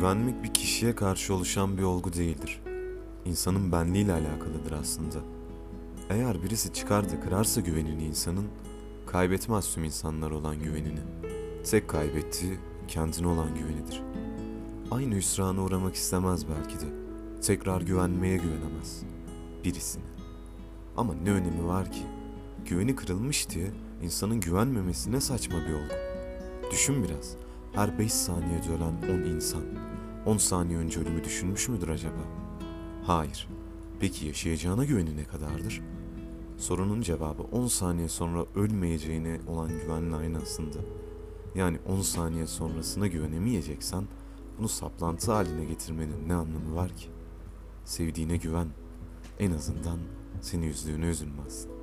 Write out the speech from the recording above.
güvenmek bir kişiye karşı oluşan bir olgu değildir. İnsanın benliğiyle alakalıdır aslında. Eğer birisi çıkar da kırarsa güvenini insanın, kaybetmez tüm insanlar olan güvenini. Tek kaybettiği kendine olan güvenidir. Aynı hüsrana uğramak istemez belki de. Tekrar güvenmeye güvenemez. Birisine. Ama ne önemi var ki? Güveni kırılmış diye insanın güvenmemesi ne saçma bir olgu. Düşün biraz. Her 5 saniyede ölen 10 insan 10 saniye önce ölümü düşünmüş müdür acaba? Hayır. Peki yaşayacağına güveni ne kadardır? Sorunun cevabı 10 saniye sonra ölmeyeceğine olan güvenle aynı. Yani 10 saniye sonrasına güvenemeyeceksen bunu saplantı haline getirmenin ne anlamı var ki? Sevdiğine güven. En azından seni üzdüğüne üzülmezsin.